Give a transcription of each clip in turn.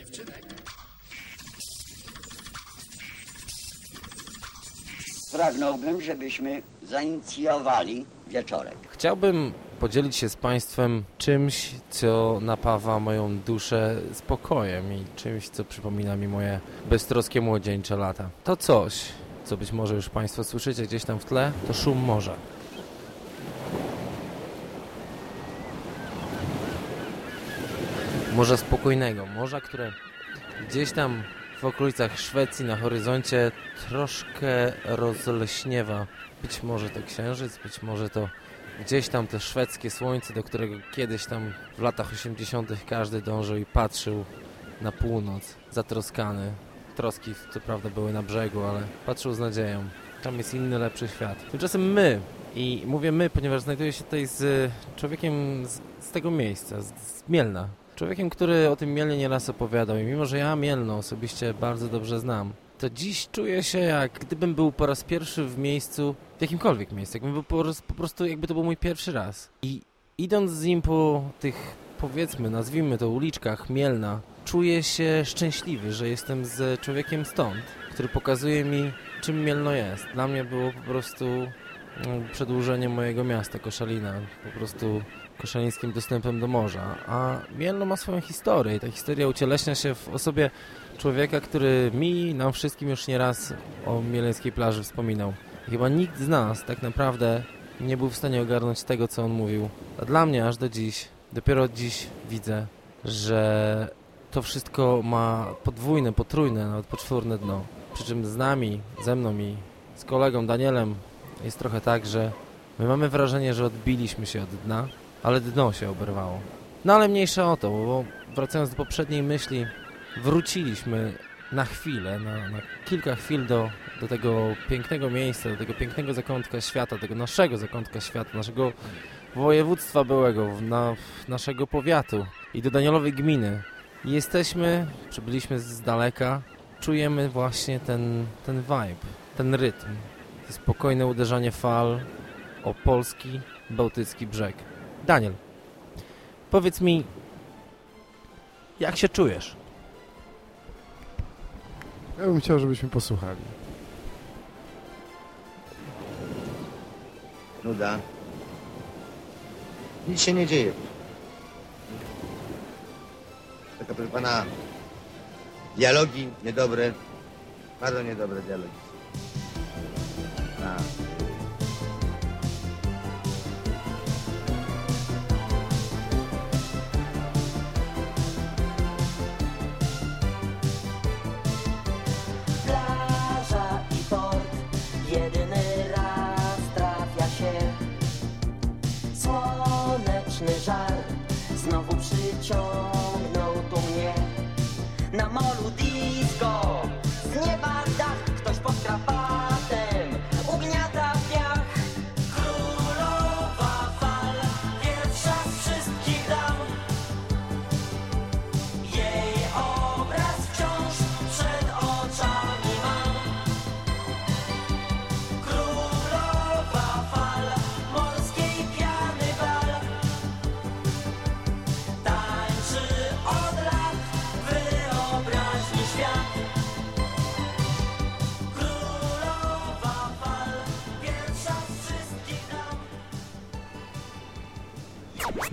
dziewczynek. Pragnąłbym, żebyśmy zainicjowali wieczorek. Chciałbym podzielić się z Państwem czymś, co napawa moją duszę spokojem i czymś, co przypomina mi moje beztroskie młodzieńcze lata. To coś, co być może już Państwo słyszycie gdzieś tam w tle, to szum morza. Morza spokojnego, morza, które gdzieś tam w okolicach Szwecji na horyzoncie troszkę rozleśniewa. Być może to księżyc, być może to gdzieś tam te szwedzkie słońce, do którego kiedyś tam w latach 80. każdy dążył i patrzył na północ, zatroskany. Troski co prawda były na brzegu, ale patrzył z nadzieją. Tam jest inny, lepszy świat. Tymczasem my, i mówię my, ponieważ znajduję się tutaj z człowiekiem z, z tego miejsca, z, z Mielna. Człowiekiem, który o tym Mielnie nieraz opowiadał i mimo, że ja Mielno osobiście bardzo dobrze znam, to dziś czuję się jak gdybym był po raz pierwszy w miejscu, w jakimkolwiek miejscu, jakbym był po, po prostu, jakby to był mój pierwszy raz. I idąc z nim po tych, powiedzmy, nazwijmy to uliczkach Mielna, czuję się szczęśliwy, że jestem z człowiekiem stąd, który pokazuje mi, czym Mielno jest. Dla mnie było po prostu mm, przedłużenie mojego miasta, Koszalina, po prostu koszalińskim dostępem do morza. A Mielno ma swoją historię i ta historia ucieleśnia się w osobie człowieka, który mi, nam wszystkim już nieraz o mieleńskiej plaży wspominał. Chyba nikt z nas tak naprawdę nie był w stanie ogarnąć tego, co on mówił. A dla mnie aż do dziś, dopiero dziś widzę, że to wszystko ma podwójne, potrójne, nawet poczwórne dno. Przy czym z nami, ze mną i z kolegą Danielem jest trochę tak, że my mamy wrażenie, że odbiliśmy się od dna, ale dno się oberwało. No ale mniejsza o to, bo wracając do poprzedniej myśli, wróciliśmy na chwilę, na, na, kilka chwil do, do tego pięknego miejsca, do tego pięknego zakątka świata, tego naszego zakątka świata, naszego województwa byłego, na, naszego powiatu i do Danielowej gminy. Jesteśmy, przybyliśmy z daleka, czujemy właśnie ten, ten vibe, ten rytm, spokojne uderzanie fal o polski, bałtycki brzeg. Daniel, powiedz mi, jak się czujesz? Ja bym chciał, żebyśmy posłuchali. Nuda. Nic się nie dzieje. Taka, proszę pana, dialogi niedobre, bardzo niedobre dialogi.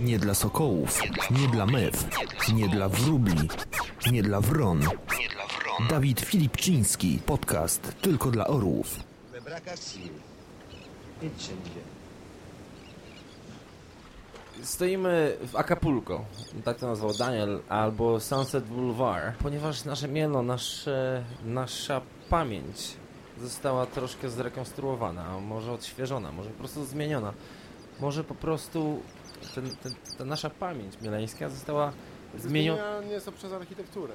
Nie dla sokołów, nie dla mew, nie dla wróbli, nie dla wron. Dawid Filipczyński, podcast tylko dla orłów. Dzieje. Stoimy w Acapulco, tak to nazwał Daniel, albo Sunset Boulevard, ponieważ nasze mielo, nasze, nasza pamięć została troszkę zrekonstruowana, może odświeżona, może po prostu zmieniona. Może po prostu ten, ten, ta nasza pamięć mieleńska została zmieniona, Zmienia nieco przez architekturę.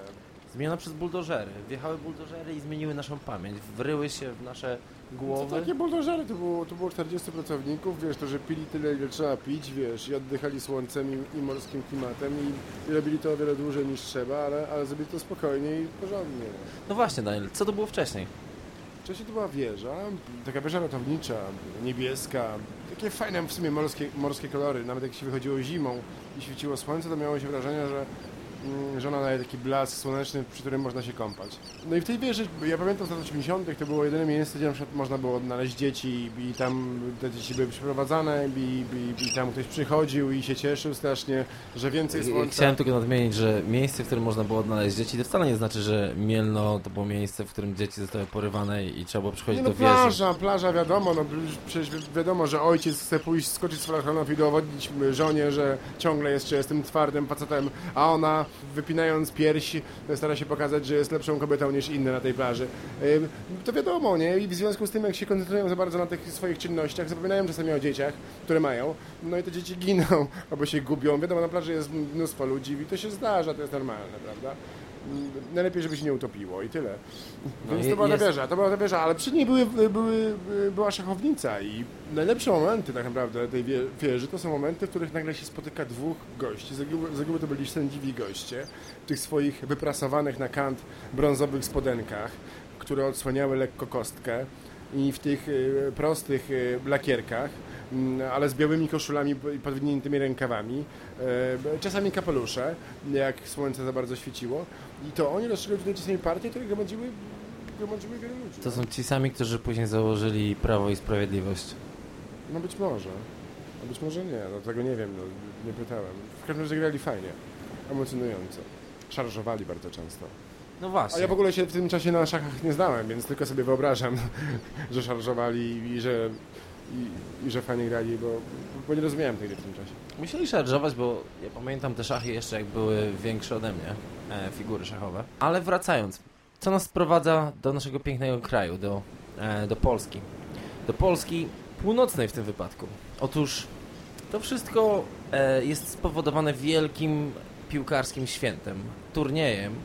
zmieniona przez buldożery. Wjechały buldożery i zmieniły naszą pamięć, wryły się w nasze głowy. takie buldożery? To było, to było 40 pracowników, wiesz, to, że pili tyle, ile trzeba pić, wiesz, i oddychali słońcem i, i morskim klimatem i, i robili to o wiele dłużej niż trzeba, ale, ale zrobili to spokojnie i porządnie. No właśnie Daniel, co to było wcześniej? Wcześniej to była wieża, taka wieża ratownicza, niebieska, takie fajne w sumie morskie, morskie kolory. Nawet jak się wychodziło zimą i świeciło słońce, to miało się wrażenie, że, mm, że ona daje taki blask słoneczny, przy którym można się kąpać. No i w tej wieży, ja pamiętam z lat 80. to było jedyne miejsce, gdzie na przykład można było odnaleźć dzieci i tam te dzieci były przyprowadzane i, i, i tam ktoś przychodził i się cieszył strasznie, że więcej słońca. Chciałem tylko nadmienić, że miejsce, w którym można było odnaleźć dzieci, to wcale nie znaczy, że Mielno to było miejsce, w którym dzieci zostały porywane i trzeba było przychodzić Nie no, do wieży. plaża, plaża wiadomo, no przecież wi- wiadomo, że ojciec chce pójść, skoczyć z falakonów i udowodnić żonie, że ciągle jeszcze jestem twardym facetem, a ona wypinając pierś stara się pokazać, że jest lepszą kobietą niż inne na tej plaży. To wiadomo, nie? I w związku z tym, jak się koncentrują za bardzo na tych swoich czynnościach, zapominają czasami o dzieciach, które mają, no i te dzieci giną, albo się gubią. Wiadomo, na plaży jest mnóstwo ludzi i to się zdarza, to jest normalne, prawda? Najlepiej, żeby się nie utopiło i tyle. No Więc to była ta wieża, to była ta wieża, ale przy niej były, były, była szachownica i najlepsze momenty tak naprawdę tej wie- wieży to są momenty, w których nagle się spotyka dwóch gości. Z reguły, z reguły to byli sędziwi goście w tych swoich wyprasowanych na kant brązowych spodenkach, które odsłaniały lekko kostkę i w tych y, prostych y, lakierkach, mm, ale z białymi koszulami i podwiniętymi rękawami, e, czasami kapelusze, jak słońce za bardzo świeciło. I to oni rozstrzygnęli te same partie, które gromadziły, gromadziły wielu ludzi. To no. są ci sami, którzy później założyli Prawo i Sprawiedliwość. No być może. A być może nie, no tego nie wiem, no, nie pytałem. W każdym razie grali fajnie, emocjonująco. Szarżowali bardzo często. No właśnie. A ja w ogóle się w tym czasie na szachach nie znałem, więc tylko sobie wyobrażam, że szarżowali i że i, i że fajnie grali, bo, bo nie rozumiałem tej gry w tym czasie. Musieli szarżować, bo ja pamiętam te szachy jeszcze jak były większe ode mnie, e, figury szachowe. Ale wracając, co nas sprowadza do naszego pięknego kraju, do, e, do Polski. Do Polski północnej w tym wypadku. Otóż to wszystko e, jest spowodowane wielkim piłkarskim świętem, turniejem,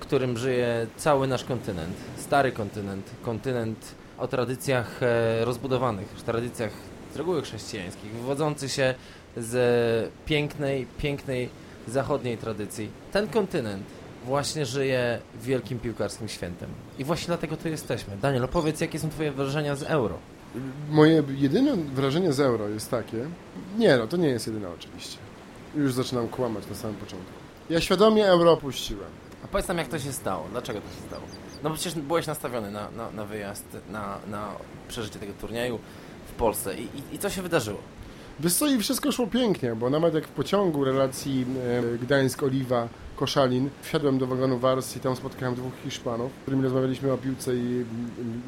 którym żyje cały nasz kontynent. Stary kontynent, kontynent o tradycjach e, rozbudowanych, tradycjach z reguły chrześcijańskich, wywodzący się z pięknej, pięknej zachodniej tradycji. Ten kontynent właśnie żyje wielkim piłkarskim świętem. I właśnie dlatego tu jesteśmy. Daniel, opowiedz, jakie są twoje wrażenia z euro? Moje jedyne wrażenie z euro jest takie, nie no, to nie jest jedyne oczywiście. Już zaczynam kłamać na samym początku. Ja świadomie euro opuściłem. A powiedz nam, jak to się stało? Dlaczego to się stało? No bo przecież byłeś nastawiony na, na, na wyjazd, na, na przeżycie tego turnieju w Polsce. I, i, I co się wydarzyło? Wiesz co, i wszystko szło pięknie, bo nawet jak w pociągu relacji e, Gdańsk-Oliwa, Koszalin, wsiadłem do wagonu Wars i tam spotkałem dwóch Hiszpanów, z którymi rozmawialiśmy o piłce i,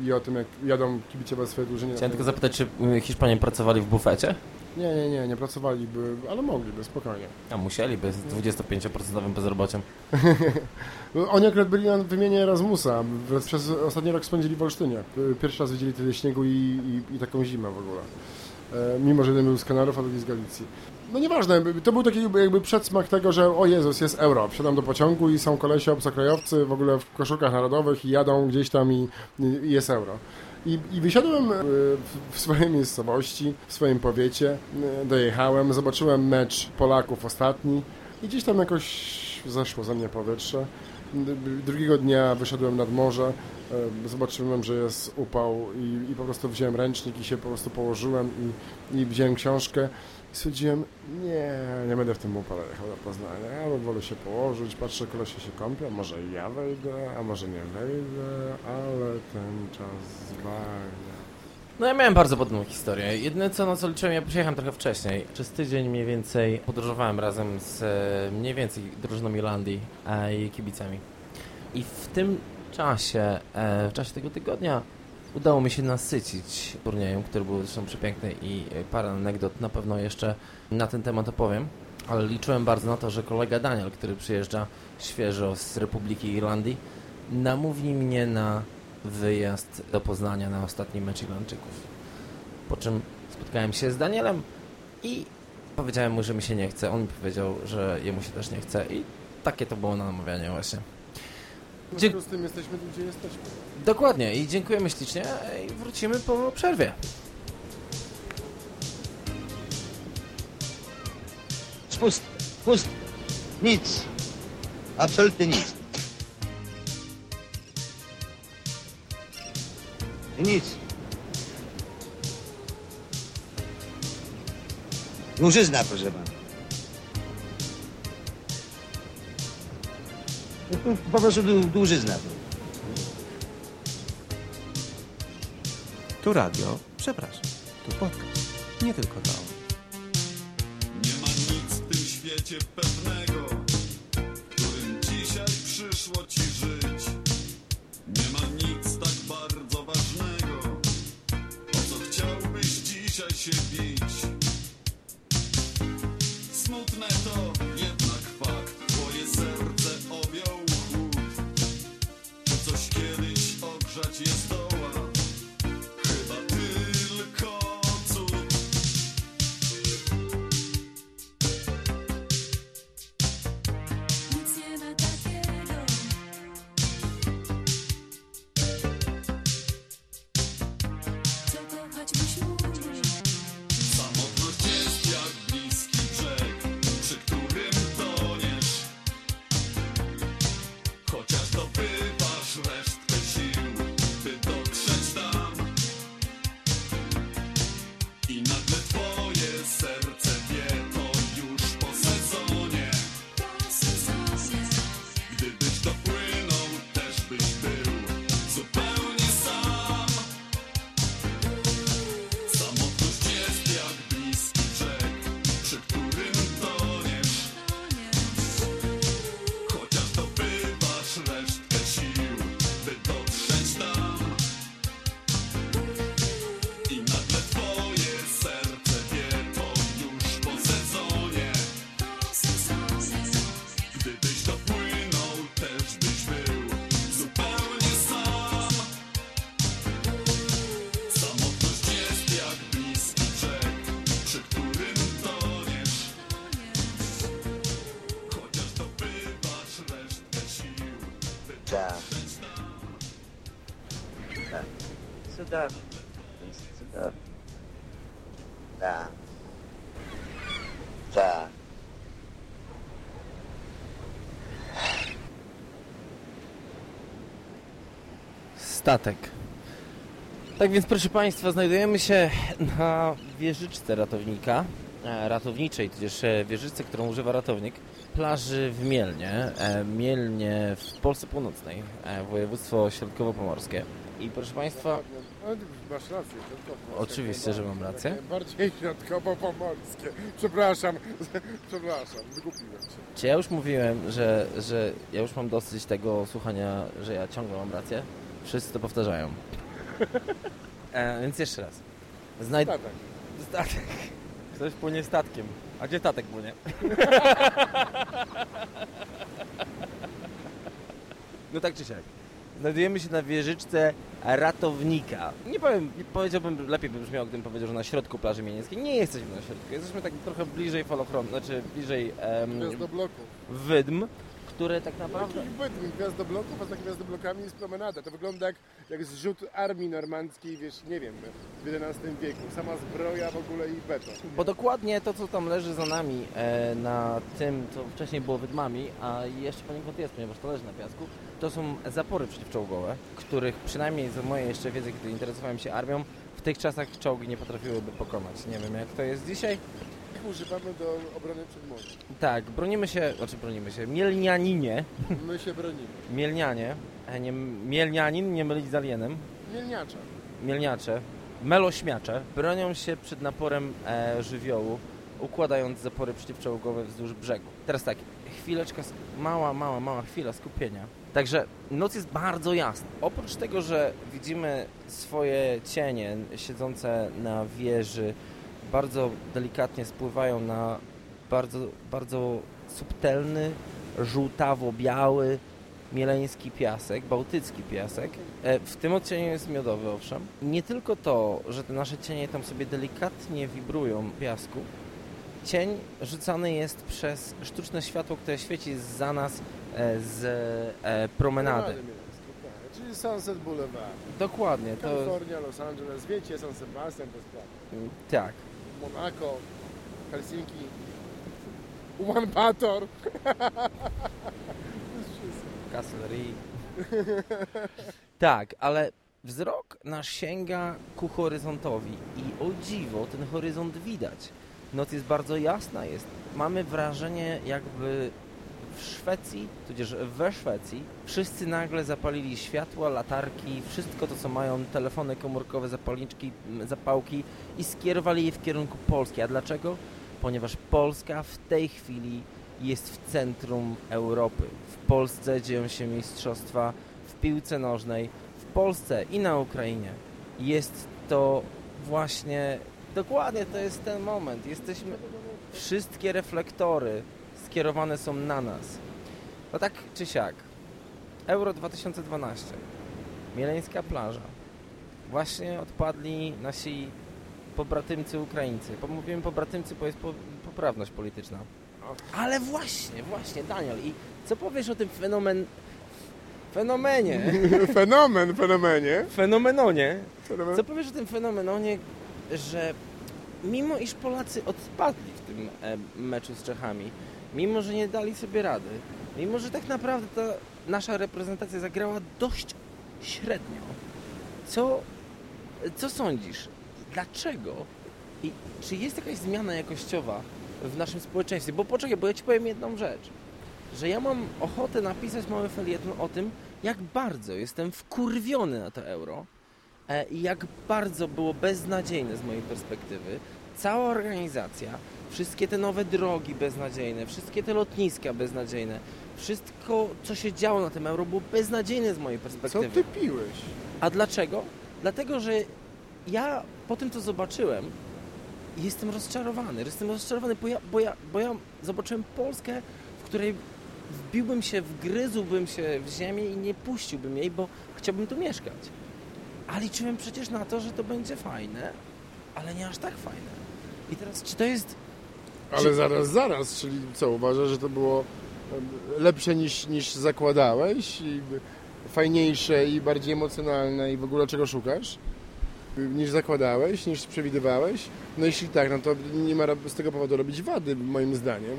i o tym, jak jadą kibicie w swoje drużynie. Chciałem tylko zapytać, czy y, Hiszpanie pracowali w bufecie? Nie, nie, nie, nie pracowaliby, ale mogliby, spokojnie. A musieliby z 25% bezrobociem. Oni akurat byli na wymianie Erasmusa, przez ostatni rok spędzili w Olsztynie. Pierwszy raz widzieli tyle śniegu i, i, i taką zimę w ogóle. E, mimo, że jeden był z Kanarów, a drugi z Galicji. No nieważne, to był taki jakby przedsmak tego, że o Jezus, jest euro. Wsiadam do pociągu i są kolesie obcokrajowcy w ogóle w koszulkach narodowych i jadą gdzieś tam i, i jest euro. I, I wysiadłem e, w, swojej miejscowości, w swoim powiecie, e, dojechałem, zobaczyłem mecz Polaków ostatni i gdzieś tam jakoś zeszło ze mnie powietrze. Drugiego dnia wyszedłem nad morze, e, zobaczyłem, że jest upał i, i po prostu wziąłem ręcznik i się po prostu położyłem i, i wziąłem książkę i stwierdziłem, nie, nie będę w tym upale jechał do Poznania, albo wolę się położyć, patrzę, kolesie się kąpią, może i ja wejdę, a może nie wejdę, ale ten czas zwalnia. No ja miałem bardzo podobną historię. Jedyne co, na co liczyłem, ja przyjechałem trochę wcześniej. Przez tydzień mniej więcej podróżowałem razem z e, mniej więcej drużyną Irlandii i kibicami. I w tym czasie, e, w czasie tego tygodnia udało mi się nasycić turniejem, który był zresztą przepiękny i e, parę anegdot na pewno jeszcze na ten temat opowiem. Ale liczyłem bardzo na to, że kolega Daniel, który przyjeżdża świeżo z Republiki Irlandii, namówi mnie na wyjazd do Poznania na ostatni mecz Irlandczyków. Po czym spotkałem się z Danielem i powiedziałem mu, że mi się nie chce. On mi powiedział, że jemu się też nie chce i takie to było namawianie właśnie. W związku z tym jesteśmy tu, gdzie jesteśmy. Dokładnie i dziękujemy ślicznie i wrócimy po przerwie. Spust, pust, nic. Absolutnie nic. Nic. Murzyzna, proszę pana. Po, prostu dłu- dłużyzna. Tu radio, przepraszam, tu podcast, nie tylko dla Nie ma nic w tym świecie pewnego, Cudownie. Jest cudownie. Tak. Tak. Statek. Tak więc, proszę Państwa, znajdujemy się na wieżyczce ratownika, e, ratowniczej, tudzież e, wieżyczce, którą używa ratownik, plaży w Mielnie, e, Mielnie w Polsce Północnej, województwo środkowo-pomorskie. I proszę Państwa, ty masz rację. Oczywiście, że mam rację. Bardziej środkowo-pomorskie. Przepraszam, przepraszam, wygupiłem się. czy ja już mówiłem, że, że ja już mam dosyć tego słuchania, że ja ciągle mam rację? Wszyscy to powtarzają. E, więc jeszcze raz. Znajd... Statek. Statek. Ktoś płynie statkiem. A gdzie statek płynie? No tak czy siak. Znajdujemy się na wieżyczce ratownika. Nie powiem, nie powiedziałbym, lepiej by brzmiało, gdybym powiedział, że na środku plaży Mienieckiej. Nie jesteśmy na środku. Jesteśmy tak trochę bliżej falochronu, znaczy bliżej em, Gwiazdobloków. wydm, które tak naprawdę... Takich bydm gwiazdobloków, a za gwiazdoblokami jest promenada. To wygląda jak, jak zrzut armii normandzkiej, wiesz, nie wiem, w XI wieku. Sama zbroja w ogóle i beton. Bo dokładnie to, co tam leży za nami e, na tym, co wcześniej było wydmami, a jeszcze poniekąd jest, ponieważ to leży na piasku, to są zapory przeciwczołgowe, których przynajmniej za mojej jeszcze wiedzy, kiedy interesowałem się armią, w tych czasach czołgi nie potrafiłyby pokonać. Nie wiem, jak to jest dzisiaj. Używamy do obrony przed morzem. Tak, bronimy się, znaczy bronimy się, mielnianinie, My się bronimy. mielnianie, e, nie, mielnianin, nie mylić z alienem, Mielniacza. mielniacze, melośmiacze bronią się przed naporem e, żywiołu, układając zapory przeciwczołgowe wzdłuż brzegu. Teraz tak, chwileczka, mała, mała, mała chwila skupienia. Także noc jest bardzo jasna. Oprócz tego, że widzimy swoje cienie siedzące na wieży, bardzo delikatnie spływają na bardzo, bardzo subtelny, żółtawo-biały, mieleński piasek, bałtycki piasek. E, W tym odcieniu jest miodowy, owszem. Nie tylko to, że te nasze cienie tam sobie delikatnie wibrują w piasku, cień rzucany jest przez sztuczne światło, które świeci za nas e, z e, promenady. Tak. Czyli Sunset Boulevard. Dokładnie, to Kalifornia, Los Angeles, wiecie, San Sebastian, to jest tak. Monaco, Helsinki, Ulaanbaatar. Castlery. tak, ale wzrok nasz sięga ku horyzontowi i o dziwo ten horyzont widać. Noc jest bardzo jasna, jest. Mamy wrażenie jakby w Szwecji, tudzież we Szwecji, wszyscy nagle zapalili światła, latarki, wszystko to, co mają, telefony komórkowe, zapalniczki, zapałki i skierowali je w kierunku Polski. A dlaczego? Ponieważ Polska w tej chwili jest w centrum Europy. W Polsce dzieją się mistrzostwa w piłce nożnej, w Polsce i na Ukrainie. Jest to właśnie, dokładnie to jest ten moment. Jesteśmy, wszystkie reflektory skierowane są na nas. No tak czy siak. Euro 2012. Mieleńska plaża. Właśnie odpadli nasi pobratymcy Ukraińcy. Mówimy pobratymcy, bo jest po, poprawność polityczna. Ale właśnie, właśnie, Daniel. I co powiesz o tym fenomen... fenomenie? Fenomen, fenomenie. Fenomenonie. Fenomen. Co powiesz o tym fenomenonie, że mimo iż Polacy odpadli w tym e, meczu z Czechami, mimo że nie dali sobie rady, mimo że tak naprawdę ta nasza reprezentacja zagrała dość średnio, co, co sądzisz? Dlaczego? I czy jest jakaś zmiana jakościowa w naszym społeczeństwie? Bo poczekaj, bo ja Ci powiem jedną rzecz, że ja mam ochotę napisać mały felieton o tym, jak bardzo jestem wkurwiony na to euro, e, i jak bardzo było beznadziejne z mojej perspektywy. Cała organizacja, wszystkie te nowe drogi beznadziejne, wszystkie te lotniska beznadziejne, wszystko, co się działo na tym euro, było beznadziejne z mojej Co perspektywy. ty piłeś? A dlaczego? Dlatego, że ja po tym, co zobaczyłem, jestem rozczarowany. Jestem rozczarowany, bo ja, bo ja, bo ja zobaczyłem Polskę, w której wbiłbym się, wgryzłbym się w ziemię i nie puściłbym jej, bo chciałbym tu mieszkać. A liczyłem przecież na to, że to będzie fajne, ale nie aż tak fajne. I teraz, czy to jest... Ale zaraz, zaraz, czyli co, uważasz, że to było lepsze niż, niż zakładałeś? I fajniejsze i bardziej emocjonalne i w ogóle czego szukasz? Niż zakładałeś, niż przewidywałeś? No jeśli tak, no to nie ma z tego powodu robić wady, moim zdaniem.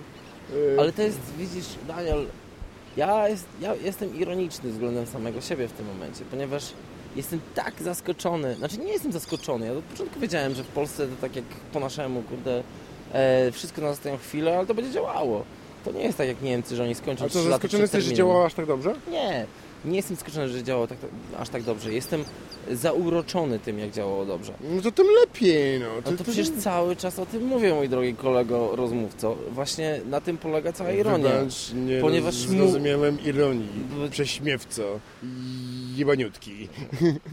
Y, Ale to jest, widzisz, Daniel, ja, jest, ja jestem ironiczny względem samego siebie w tym momencie, ponieważ jestem tak zaskoczony, znaczy nie jestem zaskoczony, ja od początku wiedziałem, że w Polsce to tak jak po naszemu, kurde, e, wszystko na ostatnią chwilę, ale to będzie działało. To nie jest tak jak Niemcy, że oni skończą A co, trzy lata zaskoczony jesteś, że działało aż tak dobrze? Nie, nie jestem zaskoczony, że działało tak, aż tak dobrze. Jestem zauroczony tym, jak działało dobrze. No to tym lepiej, no. No to przecież cały czas o tym mówię, mój drogi kolego rozmówco. Właśnie na tym polega cała ironia. Wybacz, nie Ponieważ mu- zrozumiałem ironii. Bo- Prześmiewco. Jebaniutki.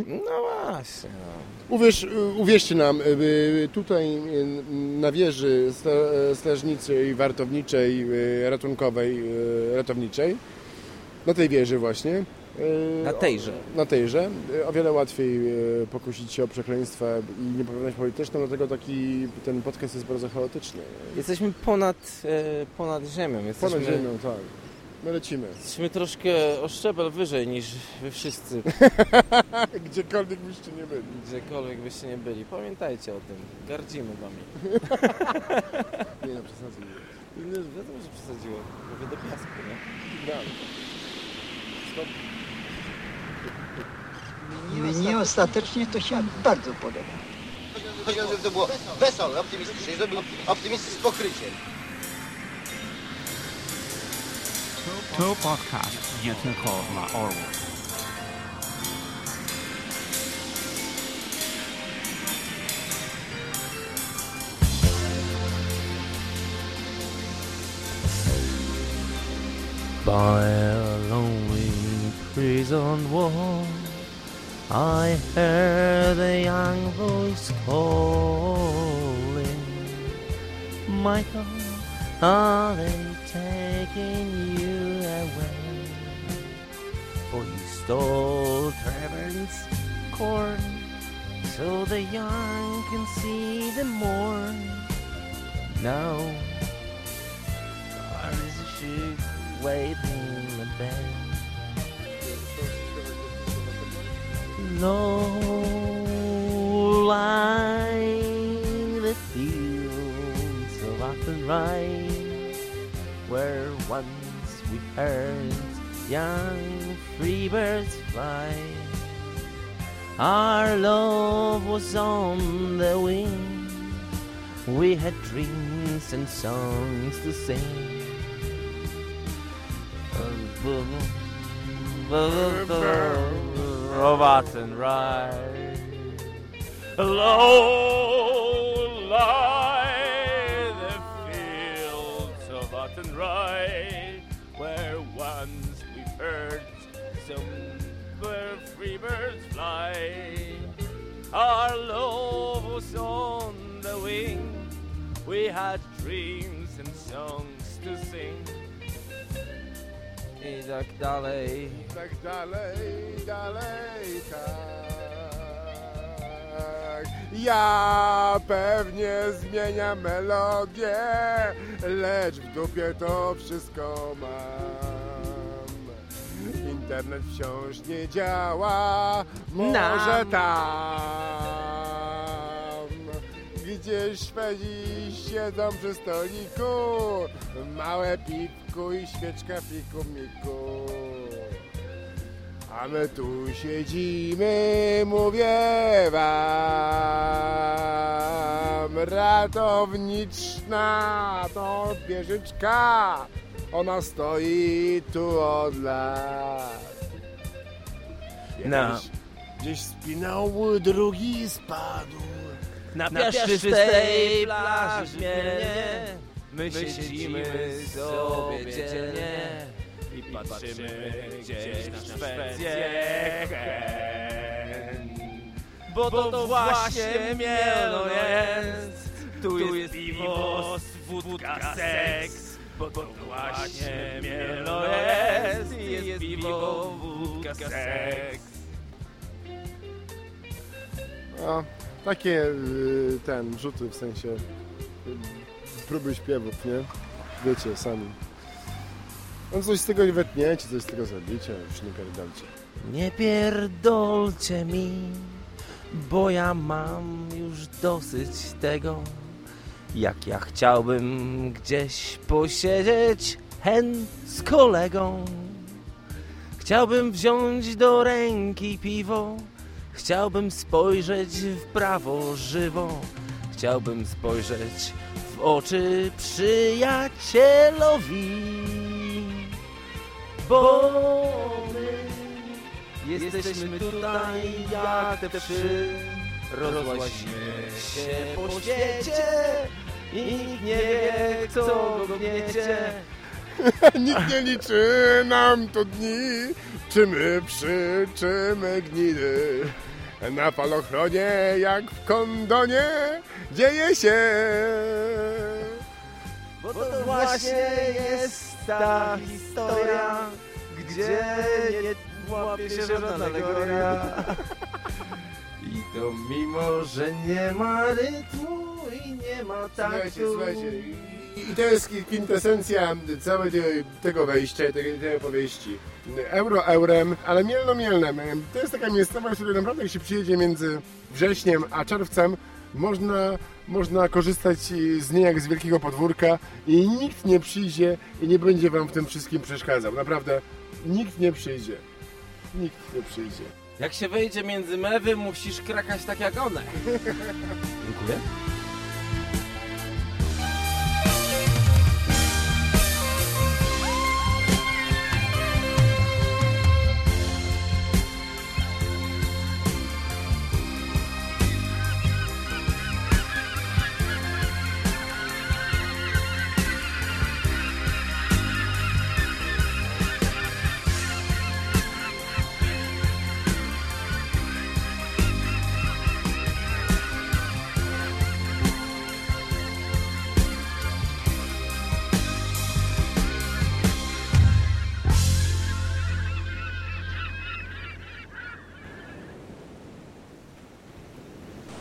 No właśnie, no. Uwierz, uwierzcie nam, y, tutaj y, na wieży sta- strażniczej, wartowniczej, ratunkowej, ratowniczej, na tej wieży właśnie. Na tejże. o- Na tejże. O wiele łatwiej pokusić się o przekleństwa i niepoprawność polityczną, dlatego taki ten podcast jest bardzo chaotyczny. Jesteśmy ponad, e, ponad ziemią. Jesteśmy, Ponad ziemią, tak. My lecimy. Jesteśmy troszkę o szczebel wyżej niż wy wszyscy, Gdziekolwiek byście nie byli. gdziekolwiek byście nie byli. Pamiętajcie o tym. Gardzimy wami. Nie no, przesadzam. No, Wiadomo, że przesadziłem. Mówię do piasku, nie? Mnie ostatecznie to się bardzo podoba. Chodzi o to, było wesołe, optymistyczne, żeby optymizm z pokryciem. To podcast nie. By a lonely prison wall, I heard a young voice calling, Michael, are they taking you stole Trevor's corn, so the young can see the morn. Now is a ship waiting in the bed. No line the fields of Athenry, where once we heard young free birds fly. Our love was on the wing. We had dreams and songs to sing. Robots and ride. Hello, free birds fly. Our love was on the wing. We had dreams and songs to sing. I tak dalej. Tak dalej, dalej, tak. Ja pewnie zmieniam melodię, lecz w dupie to wszystko mam. Internet wciąż nie działa, może Nam. tam. Gdzieś Szwedzi siedzą przy stoliku, małe piwku i świeczka piku miku. A my tu siedzimy, mówię wam, ratowniczna to wieżyczka, ona stoi tu od lat. Na- Gdzieś, gdzieś spinał, drugi spadł. Na piaszczystej plaży śmielnie My siedzimy sobie dzielnie I patrzymy gdzieś na Szwecję. Bo to właśnie mielo jest. Tu jest piwo, wódka, seks Bo to właśnie mielo jest Jest piwo, wódka, seks No, takie y, ten, rzuty w sensie y, próby śpiewów, nie? Wiecie, sami. No coś z tego nie wytniecie, coś z tego zrobicie, już nie pierdolcie. Nie pierdolcie mi, bo ja mam już dosyć tego. Jak ja chciałbym gdzieś posiedzieć hen z kolegą. Chciałbym wziąć do ręki piwo. Chciałbym spojrzeć w prawo żywo. Chciałbym spojrzeć w oczy przyjacielowi. Bo my Jesteśmy tutaj jak te psy Rozłaźmy się po świecie I nikt nie wie co go gniecie Nikt nie liczy nam tu dni, czy my przy, czy my gnidy. Na falochronie jak w kondonie dzieje się. Bo to właśnie jest ta historia Gdzie nie łapie się żadna alegoria to mimo, że nie ma rytmu i nie ma Słuchajcie, taktu słuchajcie. I to jest kwintesencja całego tego wejścia, tej, tej opowieści. Euro eurem, ale mielno mielnem. To jest taka miejscowość, w której naprawdę jak się przyjedzie między wrześniem a czerwcem, można, można korzystać z niej jak z wielkiego podwórka i nikt nie przyjdzie i nie będzie wam w tym wszystkim przeszkadzał. Naprawdę, nikt nie przyjdzie. Nikt nie przyjdzie. Jak się wejdzie między mewy, musisz krakać tak jak one. Dziękuję.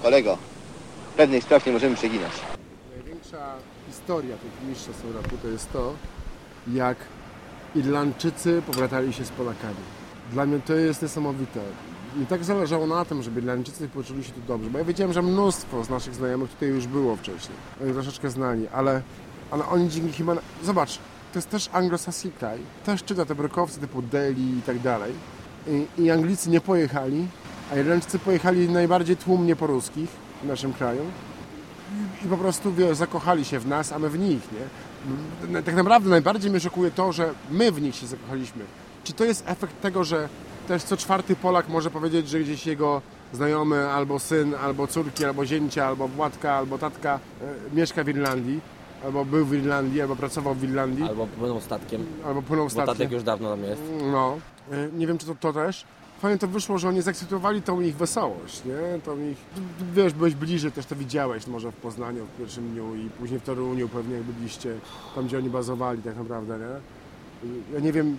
Kolego, pewnych spraw nie możemy przeginać. Największa historia tych mistrzostw Europy to jest to, jak Irlandczycy powratali się z Polakami. Dla mnie to jest niesamowite. Mi tak zależało na tym, żeby Irlandczycy poczuli się tu dobrze, bo ja wiedziałem, że mnóstwo z naszych znajomych tutaj już było wcześniej. Oni troszeczkę znali, ale, ale oni dzięki chyba... Zobacz, to jest też anglosaski kraj, też czyta te brokowce typu Delhi i tak dalej. I, I Anglicy nie pojechali, a Irlandczycy pojechali najbardziej tłumnie po ruskich w naszym kraju. i, i po prostu, wiesz, zakochali się w nas, a my w nich, nie? Tak naprawdę najbardziej mnie szokuje to, że my w nich się zakochaliśmy. Czy to jest efekt tego, że też co czwarty Polak może powiedzieć, że gdzieś jego znajomy, albo syn, albo córki, albo zięcia, albo władka, albo tatka e, mieszka w Irlandii, albo był w Irlandii, albo pracował w Irlandii, Albo płyną statkiem, albo płynął bo statkiem. statek już dawno tam jest. No, y, nie wiem czy to, to też. Fajnie to wyszło, że oni zaakceptowali tą ich wesołość, nie? Tą ich, wiesz, byłeś bliżej, też to widziałeś może w Poznaniu w pierwszym dniu i później w Toruniu pewnie byliście tam, gdzie oni bazowali tak naprawdę, nie? Ja nie wiem,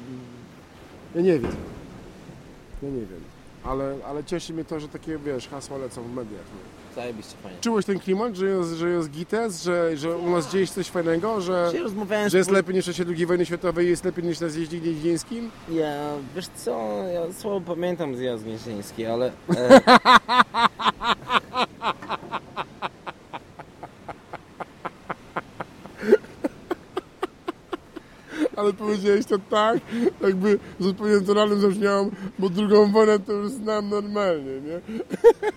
ja nie wiem, ja nie wiem, ale, ale cieszy mnie to, że takie, wiesz, hasła lecą w mediach, nie? Zajebiście fajnie. Czułeś ten klimat, że jest, że jest gites, że, że u nas dzieje się coś fajnego, że, Dzisiaj rozmawiałem że jest lepiej niż w czasie II wojny światowej, jest lepiej niż na zjeździe gnieźnieńskim? Ja, wiesz co, ja słabo pamiętam zjazd gnieźnieński, ale... E, Ale powiedziałeś to tak, jakby z odpowiednim tonalnym zabrzmiało, bo drugą wojnę to już znam normalnie, nie?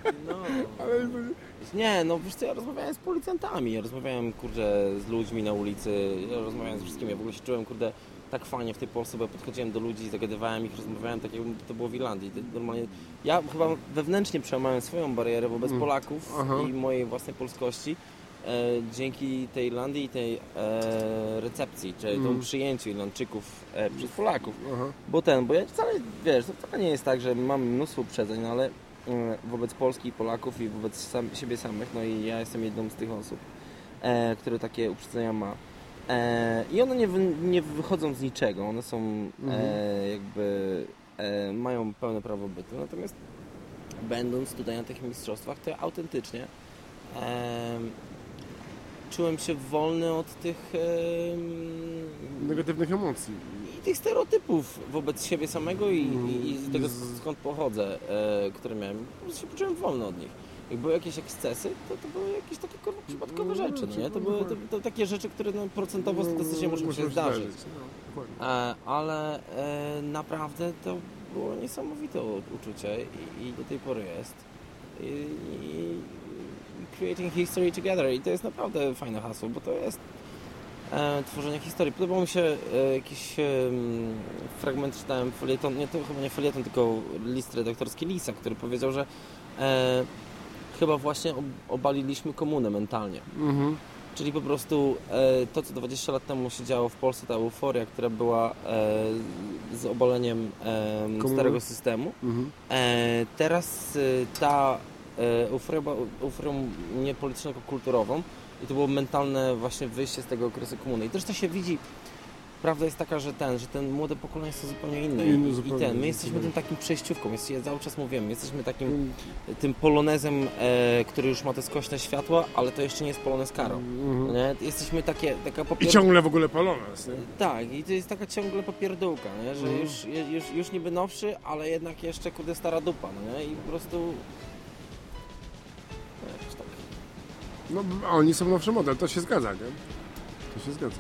Nie, no wiesz co, ja rozmawiałem z policjantami, ja rozmawiałem, kurde, z ludźmi na ulicy, ja rozmawiałem z wszystkimi, ja w ogóle się czułem, kurde, tak fajnie w tej Polsce, bo ja podchodziłem do ludzi, zagadywałem ich, rozmawiałem tak jakby to było w Irlandii. Normalnie, ja chyba wewnętrznie przełamałem swoją barierę wobec Mm. Polaków Aha. i mojej własnej polskości e, dzięki tej Irlandii i tej e, recepcji, czyli Mm. tą przyjęciu Irlandczyków e, przez Polaków. Aha. Bo ten, bo ja wcale, wiesz, to wcale nie jest tak, że mamy mnóstwo uprzedzeń, no ale wobec Polski i Polaków i wobec sam, siebie samych, no i ja jestem jedną z tych osób, e, które takie uprzedzenia ma. E, I one nie, wy, nie wychodzą z niczego, one są e, jakby, e, mają pełne prawo bytu, natomiast będąc tutaj na tych mistrzostwach, to ja autentycznie e, czułem się wolny od tych negatywnych emocji. I tych stereotypów wobec siebie samego i, i, i tego skąd pochodzę, e, które miałem. Po prostu się poczułem wolny od nich. Jak były jakieś ekscesy, to, to były jakieś takie kurwa, przypadkowe No, rzeczy, no nie? To no, były to, dokładnie. to takie rzeczy, które no, procentowo statystycznie muszą Muszą się zdarzyć. No. E, ale e, naprawdę to było niesamowite uczucie i, i do tej pory jest. I, i, creating history together i to jest naprawdę fajne hasło, bo to jest e, tworzenie historii. Podobał mi się e, jakiś e, fragment, czytałem felieton, nie to chyba nie felieton, tylko list redaktorski Lisa, który powiedział, że e, chyba właśnie ob, obaliliśmy komunę mentalnie. Mhm. Czyli po prostu e, to, co 20 lat temu się działo w Polsce, ta euforia, która była e, z obaleniem Komuny? starego systemu, Mhm. teraz ta euforia była euforią nie polityczną, tylko kulturową i to było mentalne właśnie wyjście z tego okresu komuny. I też to się widzi, prawda jest taka, że ten, że ten młode pokolenie są zupełnie inne i, i zupełnie, ten, my jesteśmy tym takim przejściówką, jest, ja cały czas mówiłem, jesteśmy takim Mm, tym polonezem, e, który już ma te skośne światła, ale to jeszcze nie jest polonez karo. mhm. Nie? Jesteśmy takie, taka I popier... ciągle w ogóle polones, nie? Tak, i to jest taka ciągle popierdółka, nie? że Mhm. już, już, już niby nowszy, ale jednak jeszcze kurde stara dupa, no nie? I po prostu... No, oni są nowszy model, to się zgadza, nie? To się zgadza.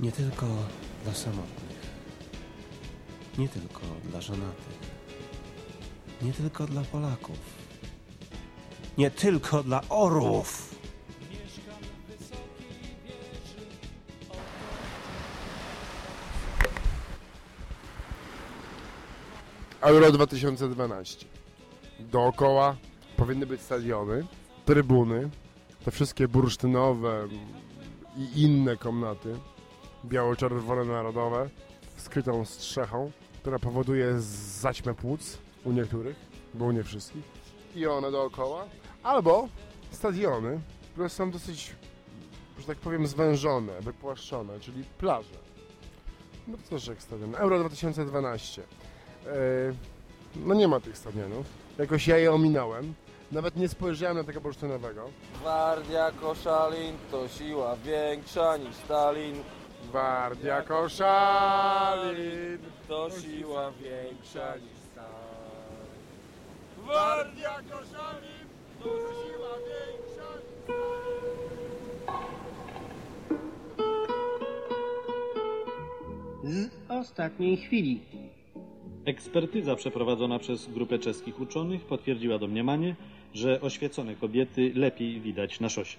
Nie tylko dla samotnych. Nie tylko dla żonatych. Nie tylko dla Polaków. Nie tylko dla orłów. Euro 2012. Dookoła powinny być stadiony, trybuny, te wszystkie bursztynowe i inne komnaty, biało-czerwone narodowe, skrytą strzechą, która powoduje zaćmę płuc u niektórych, bo u nie wszystkich. I one dookoła. Albo stadiony, które są dosyć, że tak powiem, zwężone, wypłaszczone, czyli plaże. No to też jak stadion. Euro 2012. E, No nie ma tych stadionów. Jakoś ja je ominąłem. Nawet nie spojrzałem na tego bursztynowego. Gwardia Koszalin to siła większa niż Stalin, Gwardia Koszalin. to siła większa niż Stalin. Gwardia Koszalin to siła większa. z ostatniej chwili. Ekspertyza przeprowadzona przez grupę czeskich uczonych potwierdziła domniemanie, że oświecone kobiety lepiej widać na szosie.